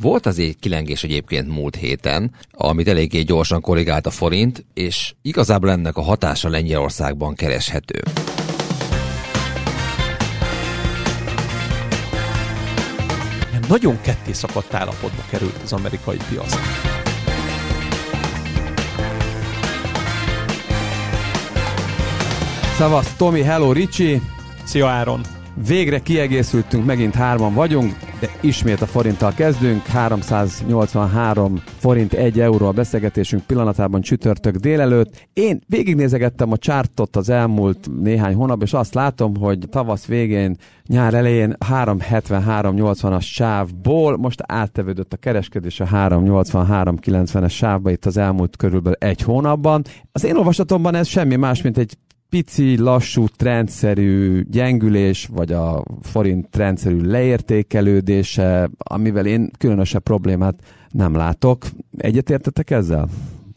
Volt azért kilengés egyébként múlt héten, amit eléggé gyorsan korrigált a forint, és igazából ennek a hatása Lengyelországban kereshető. Nagyon ketté szakadt állapotba került az amerikai piac. Szavasz, Tomi, hello, Ricsi! Szia Áron! Végre kiegészültünk, megint hárman vagyunk, ismét a forinttal kezdünk. 383 forint 1 euró a beszélgetésünk pillanatában csütörtök délelőtt. Én végignézegettem a csártot az elmúlt néhány hónap, és azt látom, hogy tavasz végén, nyár elején 373-80-as sávból most áttevődött a kereskedés a 383-90-es sávba itt az elmúlt körülbelül egy hónapban. Az én olvasatomban ez semmi más, mint egy pici, lassú, trendszerű gyengülés, vagy a forint trendszerű leértékelődése, amivel én különösebb problémát nem látok. Egyetértetek ezzel?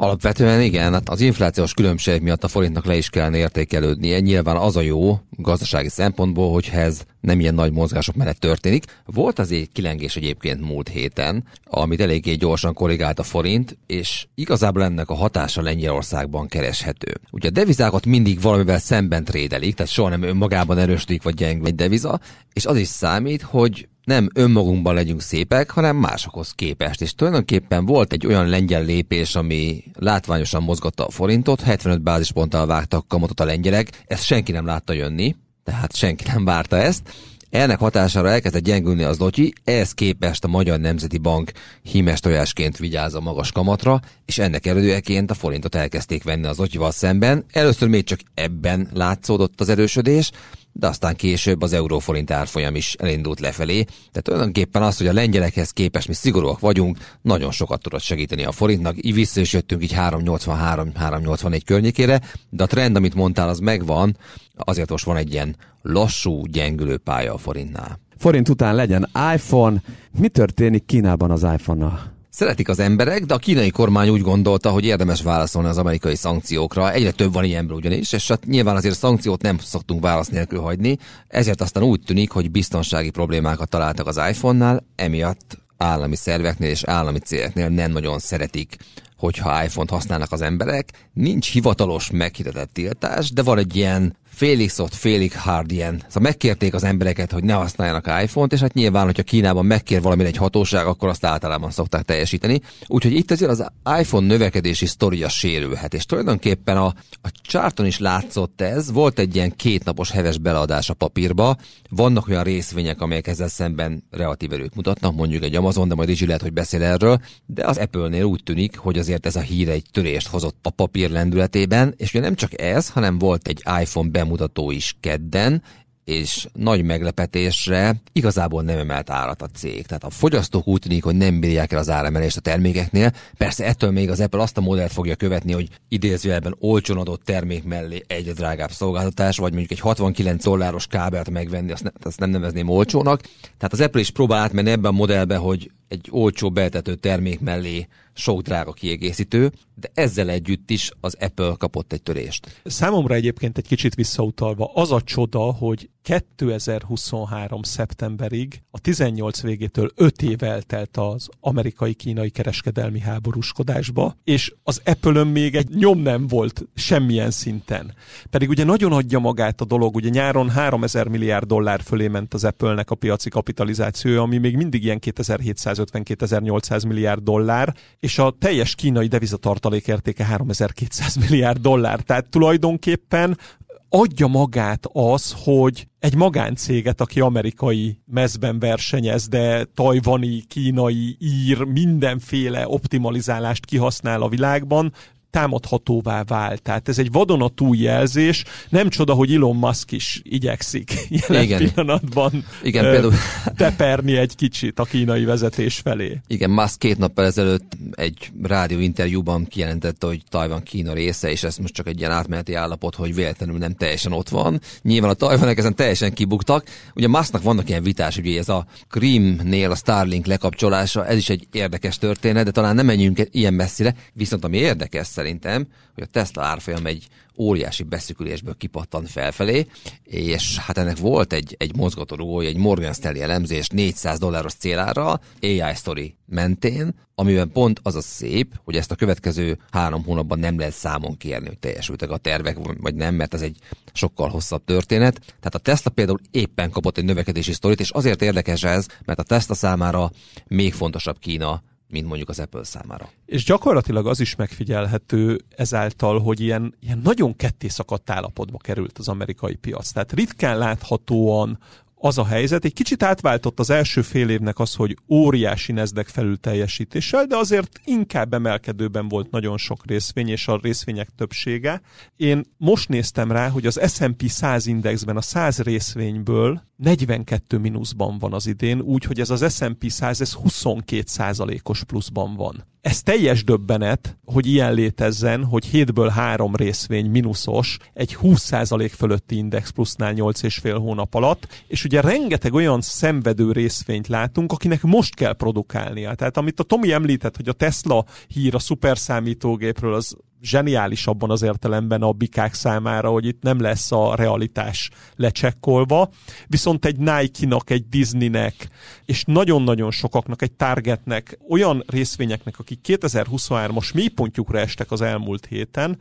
Alapvetően igen, hát az inflációs különbség miatt a forintnak le is kellene értékelődnie. Nyilván az a jó gazdasági szempontból, hogyha ez nem ilyen nagy mozgások mellett történik. Volt azért kilengés egyébként múlt héten, amit eléggé gyorsan korrigált a forint, és igazából ennek a hatása Lengyelországban kereshető. Ugye a devizákat mindig valamivel szemben trédelik, tehát soha nem önmagában erősödik vagy gyengül egy deviza, és az is számít, hogy nem önmagunkban legyünk szépek, hanem másokhoz képest. És tulajdonképpen volt egy olyan lengyel lépés, ami látványosan mozgatta a forintot, 75 bázisponttal vágtak kamatot a lengyelek, ezt senki nem látta jönni, tehát senki nem várta ezt. Ennek hatására elkezdett gyengülni az lotyi, ehhez képest a Magyar Nemzeti Bank hímes tojásként vigyáz a magas kamatra, és ennek eredőeként a forintot elkezdték venni az lotyival szemben. Először még csak ebben látszódott az erősödés, de aztán később az euróforint árfolyam is elindult lefelé. Tehát tulajdonképpen az, hogy a lengyelekhez képest mi szigorúak vagyunk, nagyon sokat tudott segíteni a forintnak. Így vissza is jöttünk így 383-384 környékére, de a trend, amit mondtál, az megvan, azért most van egy ilyen lassú, gyengülő pálya a forintnál. Forint után legyen iPhone. Mi történik Kínában az iPhone-nal? Szeretik az emberek, de a kínai kormány úgy gondolta, hogy érdemes válaszolni az amerikai szankciókra. Egyre több van ilyenből ugyanis, és hát nyilván azért szankciót nem szoktunk válasz nélkül hagyni, ezért aztán úgy tűnik, hogy biztonsági problémákat találtak az iPhone-nál, emiatt állami szerveknél és állami cégeknél nem nagyon szeretik hogyha iPhone-t használnak az emberek. Nincs hivatalos meghirdetett tiltás, de van egy ilyen félig szoft, félig hard ilyen. Szóval megkérték az embereket, hogy ne használjanak iPhone-t, és hát nyilván, hogyha Kínában megkér valamire egy hatóság, akkor azt általában szokták teljesíteni. Úgyhogy itt azért az iPhone növekedési sztoria sérülhet, és tulajdonképpen a, a charton is látszott ez, volt egy ilyen kétnapos heves beleadás a papírba, vannak olyan részvények, amelyek ezzel szemben relatív erőt mutatnak, mondjuk egy Amazon, de majd is lehet, hogy beszél erről, de az Apple-nél úgy tűnik, hogy azért ez a hír egy törést hozott a papír lendületében, és ugye nem csak ez, hanem volt egy iPhone bemutató is kedden, és nagy meglepetésre igazából nem emelt árat a cég. Tehát a fogyasztók úgy tűnik, hogy nem bírják el az áremelést a termékeknél. Persze ettől még az Apple azt a modellt fogja követni, hogy idézőjelben olcsón adott termék mellé egyre drágább szolgáltatás, vagy mondjuk egy 69 dolláros kábelt megvenni, azt, ne, azt nem nevezném olcsónak. Tehát az Apple is próbál átmenni ebben a modellbe, hogy egy olcsó beltető termék mellé sok drága kiegészítő, de ezzel együtt is az Apple kapott egy törést. Számomra egyébként egy kicsit visszautalva az a csoda, hogy 2023. szeptemberig, a 18 végétől 5 év eltelt az amerikai-kínai kereskedelmi háborúskodásba, és az apple még egy nyom nem volt semmilyen szinten. Pedig ugye nagyon adja magát a dolog, ugye nyáron 3000 milliárd dollár fölé ment az Apple-nek a piaci kapitalizációja, ami még mindig ilyen 2750-2800 milliárd dollár, és a teljes kínai devizatartalék értéke 3200 milliárd dollár. Tehát tulajdonképpen adja magát az, hogy egy magáncéget, aki amerikai mezben versenyez, de tajvani, kínai, ír, mindenféle optimalizálást kihasznál a világban, támadhatóvá vált. Tehát ez egy vadonatúj jelzés. Nem csoda, hogy Elon Musk is igyekszik jelen Igen. pillanatban Igen, ö, például... teperni egy kicsit a kínai vezetés felé. Igen, Musk két nappal ezelőtt egy rádió interjúban kijelentette, hogy Tajvan Kína része, és ez most csak egy ilyen átmeneti állapot, hogy véletlenül nem teljesen ott van. Nyilván a Tajvanek ezen teljesen kibuktak. Ugye Musknak vannak ilyen vitás, ugye ez a Krimnél a Starlink lekapcsolása, ez is egy érdekes történet, de talán nem menjünk ilyen messzire. Viszont ami érdekes szerintem, hogy a Tesla árfolyam egy óriási beszükülésből kipattan felfelé, és hát ennek volt egy, egy mozgatórugója, egy Morgan Stanley elemzés 400 dolláros célára AI Story mentén, amiben pont az a szép, hogy ezt a következő három hónapban nem lehet számon kérni, hogy teljesültek a tervek, vagy nem, mert ez egy sokkal hosszabb történet. Tehát a Tesla például éppen kapott egy növekedési sztorit, és azért érdekes ez, mert a Tesla számára még fontosabb Kína, mint mondjuk az Apple számára. És gyakorlatilag az is megfigyelhető ezáltal, hogy ilyen, ilyen nagyon ketté szakadt állapotba került az amerikai piac. Tehát ritkán láthatóan az a helyzet. Egy kicsit átváltott az első fél évnek az, hogy óriási nezdek felül teljesítéssel, de azért inkább emelkedőben volt nagyon sok részvény, és a részvények többsége. Én most néztem rá, hogy az S&P 100 indexben a 100 részvényből 42 mínuszban van az idén, úgyhogy ez az S&P 100 ez 22 százalékos pluszban van. Ez teljes döbbenet, hogy ilyen létezzen, hogy hétből három részvény mínuszos, egy 20% fölötti index plusznál 8,5 hónap alatt, és ugye rengeteg olyan szenvedő részvényt látunk, akinek most kell produkálnia. Tehát amit a Tomi említett, hogy a Tesla hír a szuperszámítógépről, az zseniális abban az értelemben a bikák számára, hogy itt nem lesz a realitás lecsekkolva, viszont egy Nike-nak, egy Disney-nek, és nagyon-nagyon sokaknak, egy Targetnek, olyan részvényeknek, akik 2023-as mélypontjukra estek az elmúlt héten,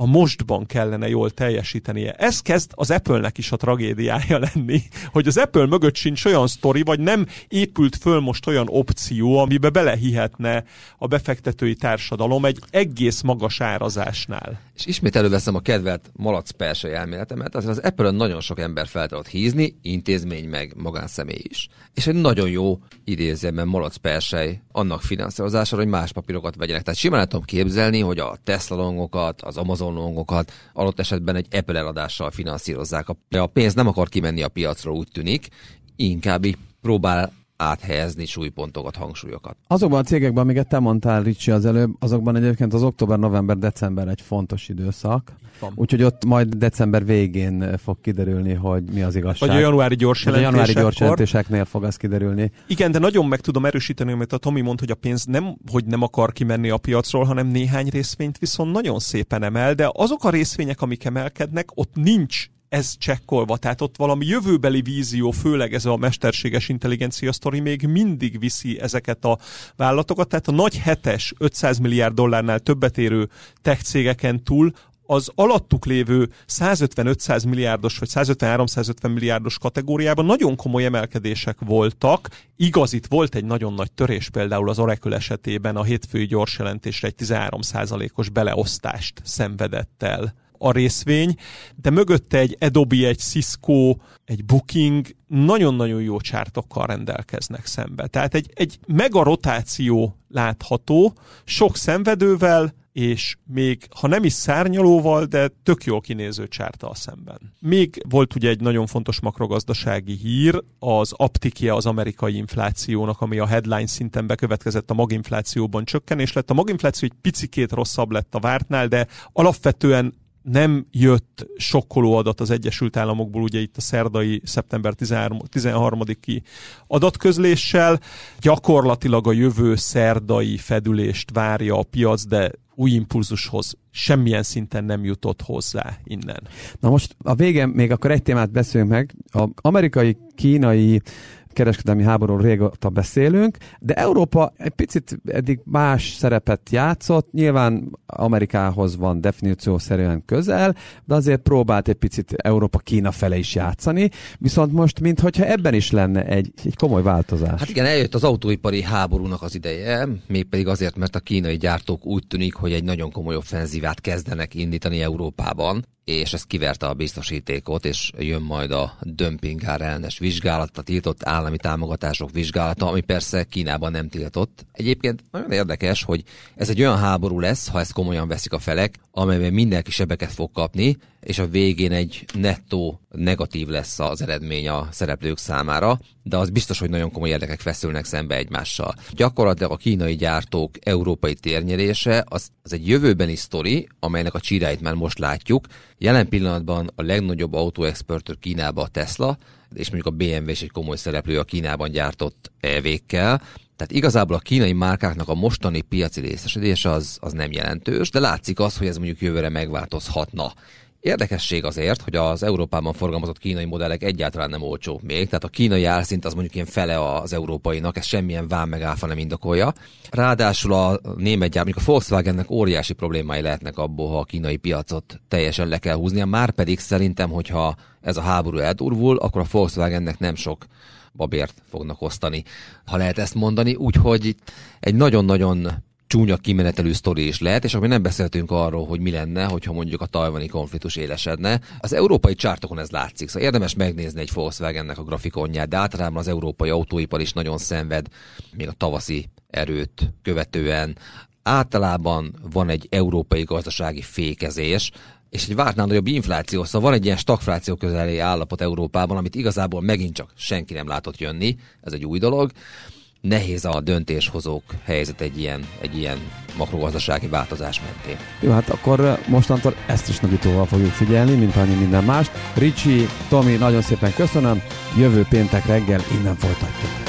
a mostban kellene jól teljesítenie. Ez kezd az Apple-nek is a tragédiája lenni, hogy az Apple mögött sincs olyan sztori, vagy nem épült föl most olyan opció, amibe belehihetne a befektetői társadalom egy egész magas árazásnál. És ismét előveszem a kedvelt malac persei elméletemet, azért az Apple-ön nagyon sok ember fel tudott hízni, intézmény meg magánszemély is. És egy nagyon jó idézőben malac persej annak finanszírozására, hogy más papírokat vegyenek. Tehát simán tudom képzelni, hogy a Tesla longokat, az Amazon longokat adott esetben egy Apple eladással finanszírozzák. De a pénz nem akar kimenni a piacról, úgy tűnik, inkább így próbál áthelyezni súlypontokat, hangsúlyokat. Azokban a cégekben, amiket te mondtál, Ricsi, az előbb, azokban egyébként az október, november, december egy fontos időszak. Úgyhogy ott majd december végén fog kiderülni, hogy mi az igazság. Vagy a januári gyors a januári gyors jelentéseknél fog az kiderülni. Igen, de nagyon meg tudom erősíteni, amit a Tomi mond, hogy a pénz nem, hogy nem akar kimenni a piacról, hanem néhány részvényt viszont nagyon szépen emel, de azok a részvények, amik emelkednek, ott nincs ez csekkolva, tehát ott valami jövőbeli vízió, főleg ez a mesterséges intelligencia sztori még mindig viszi ezeket a vállalatokat, tehát a nagy hetes 500 milliárd dollárnál többet érő tech cégeken túl az alattuk lévő 150-500 milliárdos vagy 150-350 milliárdos kategóriában nagyon komoly emelkedések voltak. Igaz, itt volt egy nagyon nagy törés például az Oracle esetében a hétfői gyors jelentésre egy 13%-os beleosztást szenvedett el a részvény, de mögötte egy Adobe, egy Cisco, egy Booking nagyon-nagyon jó csártokkal rendelkeznek szembe. Tehát egy, egy mega rotáció látható, sok szenvedővel, és még ha nem is szárnyalóval, de tök jól kinéző csártal szemben. Még volt ugye egy nagyon fontos makrogazdasági hír, az aptikia az amerikai inflációnak, ami a headline szinten bekövetkezett a maginflációban csökkenés lett. A maginfláció egy picikét rosszabb lett a vártnál, de alapvetően nem jött sokkoló adat az Egyesült Államokból, ugye itt a szerdai szeptember 13-i adatközléssel. Gyakorlatilag a jövő szerdai fedülést várja a piac, de új impulzushoz semmilyen szinten nem jutott hozzá innen. Na most a végén még akkor egy témát beszélünk meg. A amerikai-kínai kereskedelmi háborúról régóta beszélünk, de Európa egy picit eddig más szerepet játszott, nyilván Amerikához van definíciószerűen közel, de azért próbált egy picit Európa-Kína fele is játszani, viszont most, mintha ebben is lenne egy, egy komoly változás. Hát igen, eljött az autóipari háborúnak az ideje, mégpedig azért, mert a kínai gyártók úgy tűnik, hogy egy nagyon komoly offenzívát kezdenek indítani Európában és ez kiverte a biztosítékot, és jön majd a dömpingár ellenes vizsgálat, a tiltott állami támogatások vizsgálata, ami persze Kínában nem tiltott. Egyébként nagyon érdekes, hogy ez egy olyan háború lesz, ha ezt komolyan veszik a felek, amelyben mindenki sebeket fog kapni, és a végén egy nettó negatív lesz az eredmény a szereplők számára, de az biztos, hogy nagyon komoly érdekek feszülnek szembe egymással. Gyakorlatilag a kínai gyártók európai térnyerése az, az egy jövőbeni sztori, amelynek a csíráit már most látjuk. Jelen pillanatban a legnagyobb autóexportőr Kínába a Tesla, és mondjuk a BMW is egy komoly szereplő a Kínában gyártott EV-kkel, Tehát igazából a kínai márkáknak a mostani piaci részesedése az, az nem jelentős, de látszik az, hogy ez mondjuk jövőre megváltozhatna. Érdekesség azért, hogy az Európában forgalmazott kínai modellek egyáltalán nem olcsók még, tehát a kínai árszint az mondjuk ilyen fele az európainak, ez semmilyen vám meg áfa nem indokolja. Ráadásul a német gyár, mondjuk a Volkswagennek óriási problémái lehetnek abból, ha a kínai piacot teljesen le kell húznia, már pedig szerintem, hogyha ez a háború eldurvul, akkor a Volkswagennek nem sok babért fognak osztani, ha lehet ezt mondani. Úgyhogy egy nagyon-nagyon csúnya kimenetelő sztori is lehet, és akkor nem beszéltünk arról, hogy mi lenne, hogyha mondjuk a tajvani konfliktus élesedne. Az európai csártokon ez látszik, szóval érdemes megnézni egy Volkswagennek a grafikonját, de általában az európai autóipar is nagyon szenved, még a tavaszi erőt követően. Általában van egy európai gazdasági fékezés, és egy vártnál nagyobb infláció, szóval van egy ilyen stagfláció közeli állapot Európában, amit igazából megint csak senki nem látott jönni, ez egy új dolog. Nehéz a döntéshozók helyzet egy ilyen, egy ilyen makrogazdasági változás mentén. Jó, hát akkor mostantól ezt is nagyítóval fogjuk figyelni, mint annyi minden mást. Ricsi, Tomi, nagyon szépen köszönöm. Jövő péntek reggel innen folytatjuk.